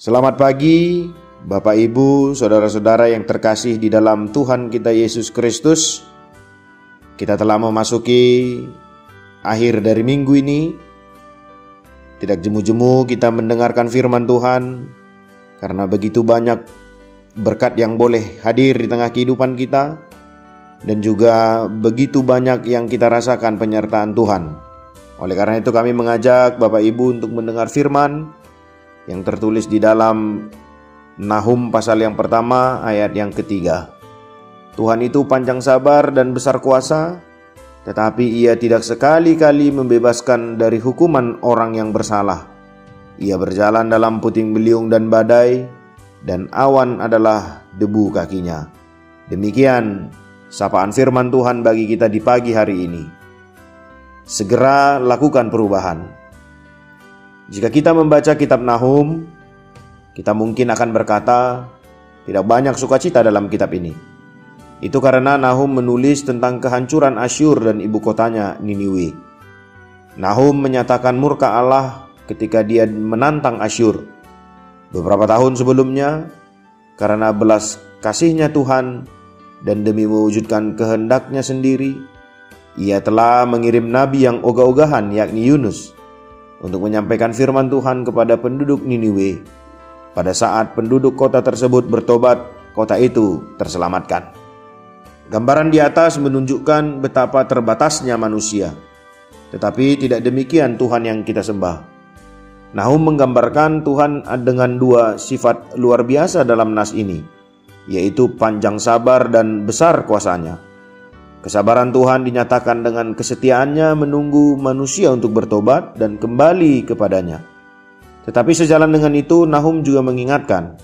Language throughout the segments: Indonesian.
Selamat pagi, Bapak Ibu, saudara-saudara yang terkasih di dalam Tuhan kita Yesus Kristus. Kita telah memasuki akhir dari minggu ini. Tidak jemu-jemu kita mendengarkan firman Tuhan, karena begitu banyak berkat yang boleh hadir di tengah kehidupan kita, dan juga begitu banyak yang kita rasakan penyertaan Tuhan. Oleh karena itu, kami mengajak Bapak Ibu untuk mendengar firman yang tertulis di dalam Nahum pasal yang pertama ayat yang ketiga. Tuhan itu panjang sabar dan besar kuasa, tetapi ia tidak sekali-kali membebaskan dari hukuman orang yang bersalah. Ia berjalan dalam puting beliung dan badai, dan awan adalah debu kakinya. Demikian sapaan firman Tuhan bagi kita di pagi hari ini. Segera lakukan perubahan. Jika kita membaca kitab Nahum, kita mungkin akan berkata, tidak banyak sukacita dalam kitab ini. Itu karena Nahum menulis tentang kehancuran Asyur dan ibu kotanya Niniwe. Nahum menyatakan murka Allah ketika dia menantang Asyur. Beberapa tahun sebelumnya, karena belas kasihnya Tuhan dan demi mewujudkan kehendaknya sendiri, ia telah mengirim nabi yang ogah-ogahan yakni Yunus untuk menyampaikan firman Tuhan kepada penduduk Niniwe. Pada saat penduduk kota tersebut bertobat, kota itu terselamatkan. Gambaran di atas menunjukkan betapa terbatasnya manusia. Tetapi tidak demikian Tuhan yang kita sembah. Nahum menggambarkan Tuhan dengan dua sifat luar biasa dalam nas ini, yaitu panjang sabar dan besar kuasanya. Kesabaran Tuhan dinyatakan dengan kesetiaannya menunggu manusia untuk bertobat dan kembali kepadanya. Tetapi sejalan dengan itu Nahum juga mengingatkan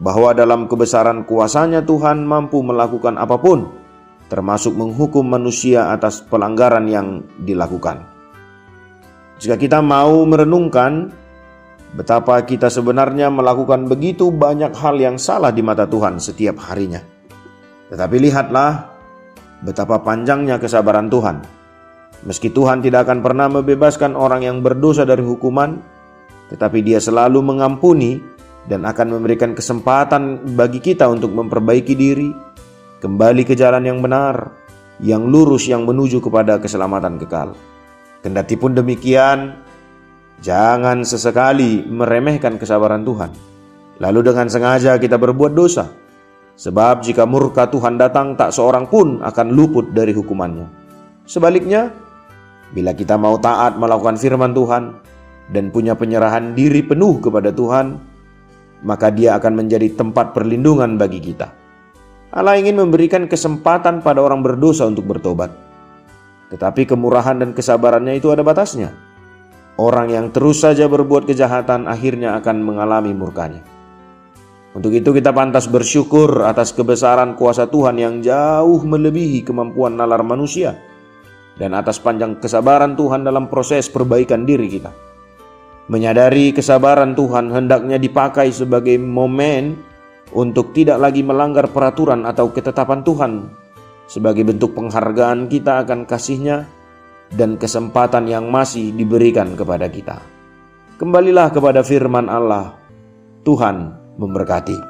bahwa dalam kebesaran kuasanya Tuhan mampu melakukan apa pun termasuk menghukum manusia atas pelanggaran yang dilakukan. Jika kita mau merenungkan betapa kita sebenarnya melakukan begitu banyak hal yang salah di mata Tuhan setiap harinya. Tetapi lihatlah betapa panjangnya kesabaran Tuhan. Meski Tuhan tidak akan pernah membebaskan orang yang berdosa dari hukuman, tetapi Dia selalu mengampuni dan akan memberikan kesempatan bagi kita untuk memperbaiki diri, kembali ke jalan yang benar, yang lurus yang menuju kepada keselamatan kekal. Kendati pun demikian, jangan sesekali meremehkan kesabaran Tuhan. Lalu dengan sengaja kita berbuat dosa, Sebab jika murka Tuhan datang tak seorang pun akan luput dari hukumannya. Sebaliknya, bila kita mau taat melakukan firman Tuhan dan punya penyerahan diri penuh kepada Tuhan, maka dia akan menjadi tempat perlindungan bagi kita. Allah ingin memberikan kesempatan pada orang berdosa untuk bertobat. Tetapi kemurahan dan kesabarannya itu ada batasnya. Orang yang terus saja berbuat kejahatan akhirnya akan mengalami murkanya. Untuk itu kita pantas bersyukur atas kebesaran kuasa Tuhan yang jauh melebihi kemampuan nalar manusia dan atas panjang kesabaran Tuhan dalam proses perbaikan diri kita. Menyadari kesabaran Tuhan hendaknya dipakai sebagai momen untuk tidak lagi melanggar peraturan atau ketetapan Tuhan sebagai bentuk penghargaan kita akan kasihnya dan kesempatan yang masih diberikan kepada kita. Kembalilah kepada firman Allah, Tuhan memberkati.